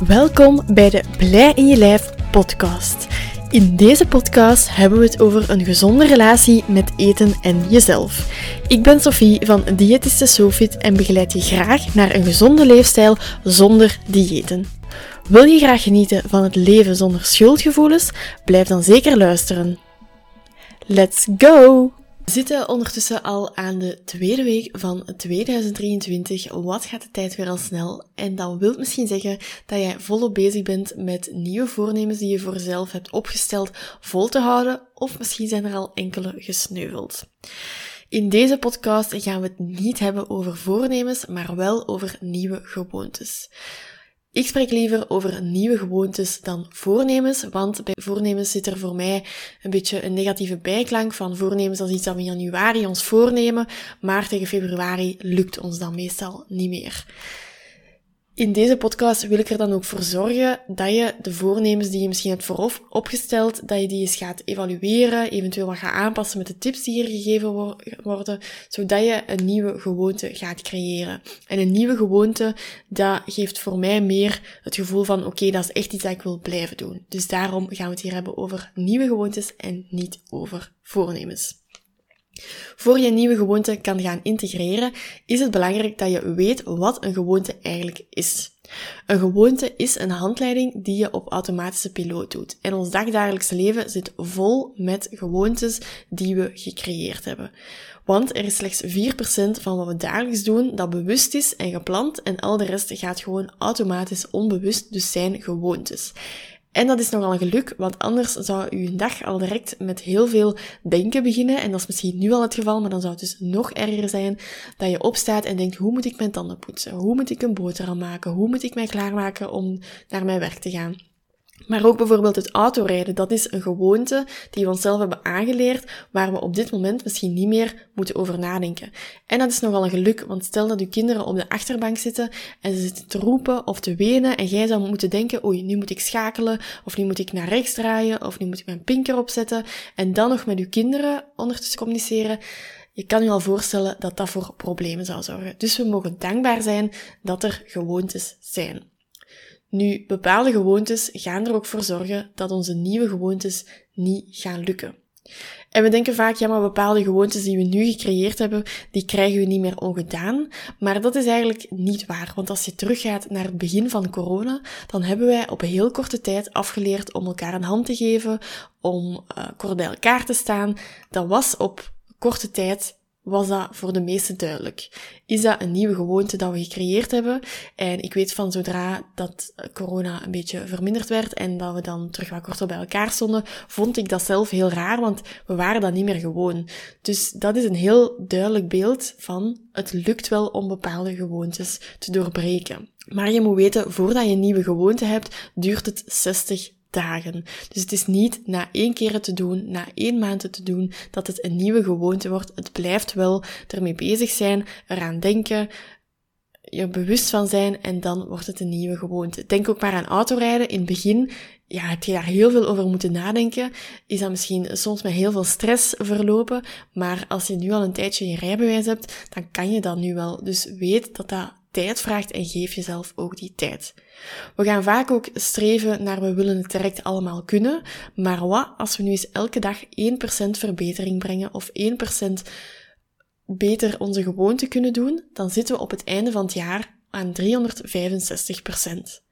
Welkom bij de Blij in je lijf podcast. In deze podcast hebben we het over een gezonde relatie met eten en jezelf. Ik ben Sophie van Diëtiste Sofit en begeleid je graag naar een gezonde leefstijl zonder diëten. Wil je graag genieten van het leven zonder schuldgevoelens? Blijf dan zeker luisteren. Let's go! Zitten ondertussen al aan de tweede week van 2023. Wat gaat de tijd weer al snel? En dat wil misschien zeggen dat jij volop bezig bent met nieuwe voornemens die je voor jezelf hebt opgesteld vol te houden, of misschien zijn er al enkele gesneuveld. In deze podcast gaan we het niet hebben over voornemens, maar wel over nieuwe gewoontes. Ik spreek liever over nieuwe gewoontes dan voornemens, want bij voornemens zit er voor mij een beetje een negatieve bijklank van voornemens als iets dat we in januari ons voornemen, maar tegen februari lukt ons dan meestal niet meer. In deze podcast wil ik er dan ook voor zorgen dat je de voornemens die je misschien hebt voorop opgesteld, dat je die eens gaat evalueren, eventueel wat gaat aanpassen met de tips die hier gegeven worden, zodat je een nieuwe gewoonte gaat creëren. En een nieuwe gewoonte, dat geeft voor mij meer het gevoel van, oké, dat is echt iets dat ik wil blijven doen. Dus daarom gaan we het hier hebben over nieuwe gewoontes en niet over voornemens. Voor je nieuwe gewoonte kan gaan integreren, is het belangrijk dat je weet wat een gewoonte eigenlijk is. Een gewoonte is een handleiding die je op automatische piloot doet. En ons dagdagelijkse leven zit vol met gewoontes die we gecreëerd hebben. Want er is slechts 4% van wat we dagelijks doen dat bewust is en gepland en al de rest gaat gewoon automatisch onbewust, dus zijn gewoontes. En dat is nogal een geluk, want anders zou je dag al direct met heel veel denken beginnen. En dat is misschien nu al het geval, maar dan zou het dus nog erger zijn dat je opstaat en denkt, hoe moet ik mijn tanden poetsen? Hoe moet ik een boterham maken? Hoe moet ik mij klaarmaken om naar mijn werk te gaan? Maar ook bijvoorbeeld het autorijden, dat is een gewoonte die we onszelf hebben aangeleerd, waar we op dit moment misschien niet meer moeten over nadenken. En dat is nogal een geluk, want stel dat uw kinderen op de achterbank zitten en ze zitten te roepen of te wenen en jij zou moeten denken, oei, nu moet ik schakelen, of nu moet ik naar rechts draaien, of nu moet ik mijn pinker opzetten, en dan nog met uw kinderen ondertussen communiceren. Je kan je al voorstellen dat dat voor problemen zou zorgen. Dus we mogen dankbaar zijn dat er gewoontes zijn. Nu, bepaalde gewoontes gaan er ook voor zorgen dat onze nieuwe gewoontes niet gaan lukken. En we denken vaak, ja, maar bepaalde gewoontes die we nu gecreëerd hebben, die krijgen we niet meer ongedaan. Maar dat is eigenlijk niet waar. Want als je teruggaat naar het begin van corona, dan hebben wij op heel korte tijd afgeleerd om elkaar een hand te geven, om uh, kort bij elkaar te staan. Dat was op korte tijd was dat voor de meesten duidelijk. Is dat een nieuwe gewoonte dat we gecreëerd hebben? En ik weet van zodra dat corona een beetje verminderd werd en dat we dan terug wat korter bij elkaar stonden, vond ik dat zelf heel raar, want we waren dat niet meer gewoon. Dus dat is een heel duidelijk beeld van het lukt wel om bepaalde gewoontes te doorbreken. Maar je moet weten, voordat je een nieuwe gewoonte hebt, duurt het 60 dagen. Dus het is niet na één keer te doen, na één maand te doen, dat het een nieuwe gewoonte wordt. Het blijft wel ermee bezig zijn, eraan denken, je bewust van zijn en dan wordt het een nieuwe gewoonte. Denk ook maar aan autorijden. In het begin ja, heb je daar heel veel over moeten nadenken. Is dat misschien soms met heel veel stress verlopen. Maar als je nu al een tijdje je rijbewijs hebt, dan kan je dat nu wel. Dus weet dat dat tijd vraagt en geef jezelf ook die tijd. We gaan vaak ook streven naar we willen het direct allemaal kunnen, maar wat als we nu eens elke dag 1% verbetering brengen of 1% beter onze gewoonte kunnen doen, dan zitten we op het einde van het jaar aan 365%.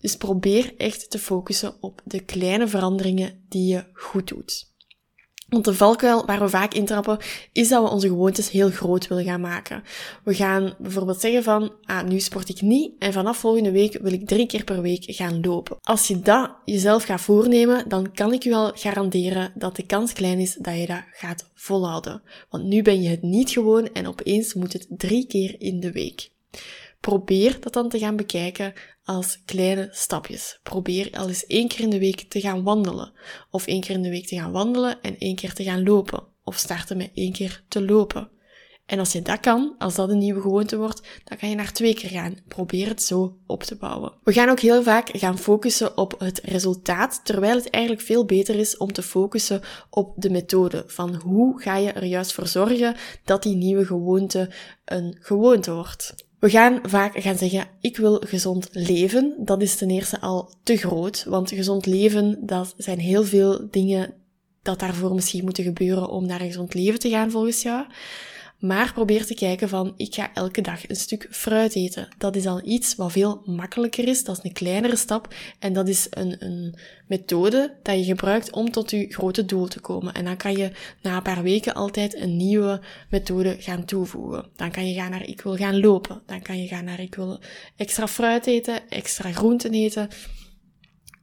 Dus probeer echt te focussen op de kleine veranderingen die je goed doet. Want de valkuil waar we vaak intrappen, is dat we onze gewoontes heel groot willen gaan maken. We gaan bijvoorbeeld zeggen van, ah, nu sport ik niet en vanaf volgende week wil ik drie keer per week gaan lopen. Als je dat jezelf gaat voornemen, dan kan ik je wel garanderen dat de kans klein is dat je dat gaat volhouden. Want nu ben je het niet gewoon en opeens moet het drie keer in de week. Probeer dat dan te gaan bekijken als kleine stapjes. Probeer al eens één keer in de week te gaan wandelen. Of één keer in de week te gaan wandelen en één keer te gaan lopen. Of starten met één keer te lopen. En als je dat kan, als dat een nieuwe gewoonte wordt, dan kan je naar twee keer gaan. Probeer het zo op te bouwen. We gaan ook heel vaak gaan focussen op het resultaat, terwijl het eigenlijk veel beter is om te focussen op de methode. Van hoe ga je er juist voor zorgen dat die nieuwe gewoonte een gewoonte wordt. We gaan vaak gaan zeggen, ik wil gezond leven. Dat is ten eerste al te groot, want gezond leven, dat zijn heel veel dingen dat daarvoor misschien moeten gebeuren om naar een gezond leven te gaan volgens jou. Maar probeer te kijken van, ik ga elke dag een stuk fruit eten. Dat is al iets wat veel makkelijker is. Dat is een kleinere stap. En dat is een, een methode dat je gebruikt om tot je grote doel te komen. En dan kan je na een paar weken altijd een nieuwe methode gaan toevoegen. Dan kan je gaan naar, ik wil gaan lopen. Dan kan je gaan naar, ik wil extra fruit eten, extra groenten eten.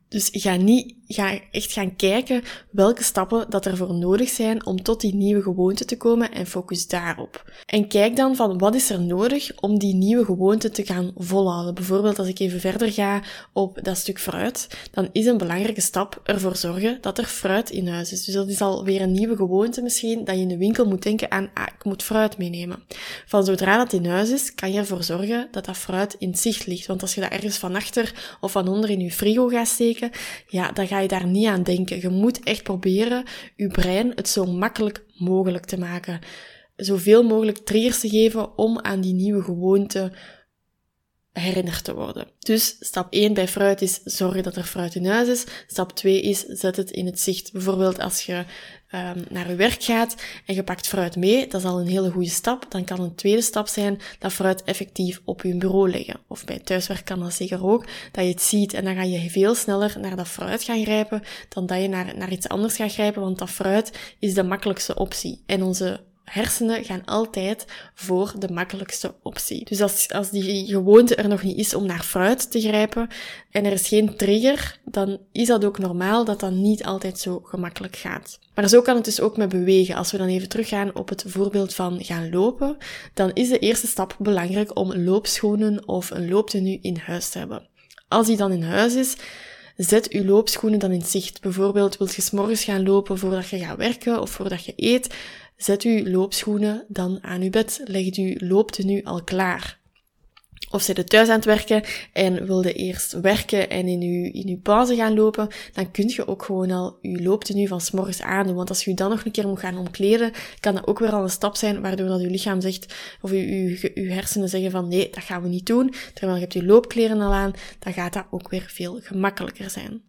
Dus ga niet, ga echt gaan kijken welke stappen dat er voor nodig zijn om tot die nieuwe gewoonte te komen en focus daarop. En kijk dan van wat is er nodig om die nieuwe gewoonte te gaan volhouden. Bijvoorbeeld als ik even verder ga op dat stuk fruit, dan is een belangrijke stap ervoor zorgen dat er fruit in huis is. Dus dat is alweer een nieuwe gewoonte misschien, dat je in de winkel moet denken aan, ah, ik moet fruit meenemen. Van zodra dat in huis is, kan je ervoor zorgen dat dat fruit in zicht ligt. Want als je dat ergens van achter of van onder in je frigo gaat steken, ja, dan ga je daar niet aan denken. Je moet echt proberen je brein het zo makkelijk mogelijk te maken. Zoveel mogelijk triggers te geven om aan die nieuwe gewoonte herinnerd te worden. Dus stap 1 bij fruit is zorgen dat er fruit in huis is. Stap 2 is zet het in het zicht. Bijvoorbeeld als je um, naar je werk gaat en je pakt fruit mee, dat is al een hele goede stap. Dan kan een tweede stap zijn dat fruit effectief op je bureau liggen. Of bij thuiswerk kan dat zeker ook, dat je het ziet en dan ga je veel sneller naar dat fruit gaan grijpen dan dat je naar, naar iets anders gaat grijpen, want dat fruit is de makkelijkste optie. En onze hersenen gaan altijd voor de makkelijkste optie. Dus als, als die gewoonte er nog niet is om naar fruit te grijpen en er is geen trigger, dan is dat ook normaal dat dat niet altijd zo gemakkelijk gaat. Maar zo kan het dus ook met bewegen. Als we dan even teruggaan op het voorbeeld van gaan lopen, dan is de eerste stap belangrijk om loopschoenen of een looptenu in huis te hebben. Als die dan in huis is, zet uw loopschoenen dan in zicht. Bijvoorbeeld wilt je s'morgens gaan lopen voordat je gaat werken of voordat je eet, Zet uw loopschoenen dan aan uw bed. Leg uw looptenu al klaar. Of zit je thuis aan het werken en wilde eerst werken en in uw, in uw pauze gaan lopen, dan kun je ook gewoon al uw looptenu van s'morgens aandoen. Want als je dan nog een keer moet gaan omkleden, kan dat ook weer al een stap zijn waardoor dat uw lichaam zegt, of uw, uw hersenen zeggen van nee, dat gaan we niet doen. Terwijl je hebt je loopkleren al aan, dan gaat dat ook weer veel gemakkelijker zijn.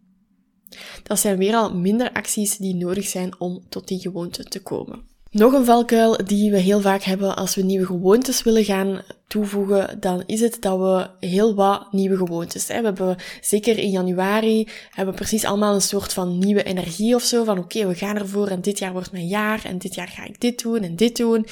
Dat zijn weer al minder acties die nodig zijn om tot die gewoonte te komen. Nog een valkuil die we heel vaak hebben als we nieuwe gewoontes willen gaan toevoegen, dan is het dat we heel wat nieuwe gewoontes hebben. We hebben zeker in januari hebben we precies allemaal een soort van nieuwe energie of zo. Van oké, we gaan ervoor en dit jaar wordt mijn jaar en dit jaar ga ik dit doen en dit doen.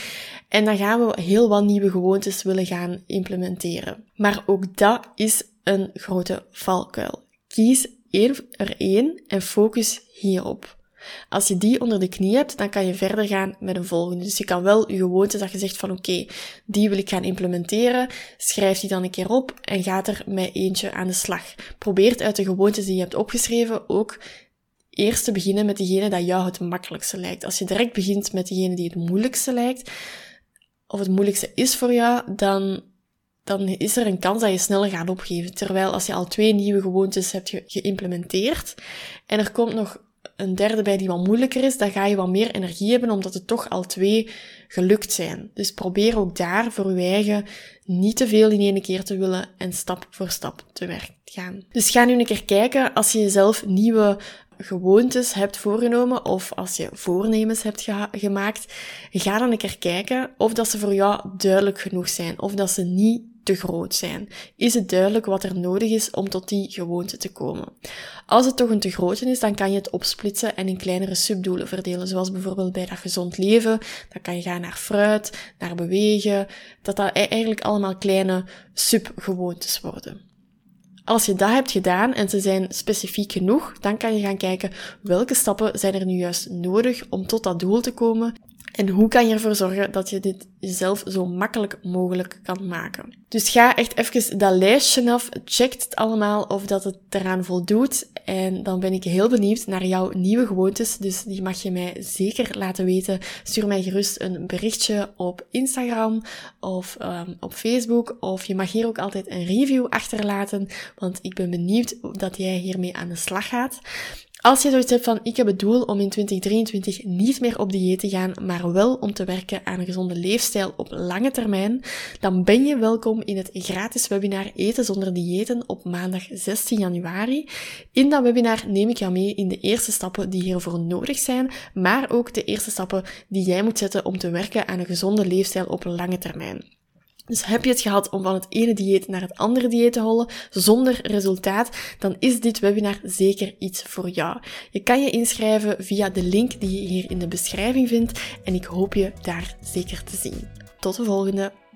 En dan gaan we heel wat nieuwe gewoontes willen gaan implementeren. Maar ook dat is een grote valkuil. Kies er één en focus hierop. Als je die onder de knie hebt, dan kan je verder gaan met een volgende. Dus je kan wel je gewoonte dat je zegt van oké, die wil ik gaan implementeren, schrijf die dan een keer op en gaat er met eentje aan de slag. Probeer uit de gewoontes die je hebt opgeschreven ook eerst te beginnen met diegene dat jou het makkelijkste lijkt. Als je direct begint met diegene die het moeilijkste lijkt, of het moeilijkste is voor jou, dan dan is er een kans dat je sneller gaat opgeven. Terwijl als je al twee nieuwe gewoontes hebt geïmplementeerd en er komt nog een derde bij die wat moeilijker is, dan ga je wat meer energie hebben, omdat het toch al twee gelukt zijn. Dus probeer ook daar voor je eigen niet te veel in één keer te willen en stap voor stap te werk gaan. Dus ga nu een keer kijken als je jezelf nieuwe gewoontes hebt voorgenomen of als je voornemens hebt gemaakt, ga dan een keer kijken of dat ze voor jou duidelijk genoeg zijn of dat ze niet te groot zijn? Is het duidelijk wat er nodig is om tot die gewoonte te komen? Als het toch een te grote is, dan kan je het opsplitsen en in kleinere subdoelen verdelen. Zoals bijvoorbeeld bij dat gezond leven. Dan kan je gaan naar fruit, naar bewegen. Dat dat e- eigenlijk allemaal kleine subgewoontes worden. Als je dat hebt gedaan en ze zijn specifiek genoeg, dan kan je gaan kijken welke stappen zijn er nu juist nodig om tot dat doel te komen en hoe kan je ervoor zorgen dat je dit jezelf zo makkelijk mogelijk kan maken? Dus ga echt even dat lijstje af, check het allemaal of dat het eraan voldoet. En dan ben ik heel benieuwd naar jouw nieuwe gewoontes. Dus die mag je mij zeker laten weten. Stuur mij gerust een berichtje op Instagram of um, op Facebook. Of je mag hier ook altijd een review achterlaten, want ik ben benieuwd dat jij hiermee aan de slag gaat. Als je zoiets hebt van, ik heb het doel om in 2023 niet meer op dieet te gaan, maar wel om te werken aan een gezonde leefstijl op lange termijn, dan ben je welkom in het gratis webinar Eten zonder diëten op maandag 16 januari. In dat webinar neem ik jou mee in de eerste stappen die hiervoor nodig zijn, maar ook de eerste stappen die jij moet zetten om te werken aan een gezonde leefstijl op lange termijn. Dus heb je het gehad om van het ene dieet naar het andere dieet te hollen zonder resultaat, dan is dit webinar zeker iets voor jou. Je kan je inschrijven via de link die je hier in de beschrijving vindt en ik hoop je daar zeker te zien. Tot de volgende!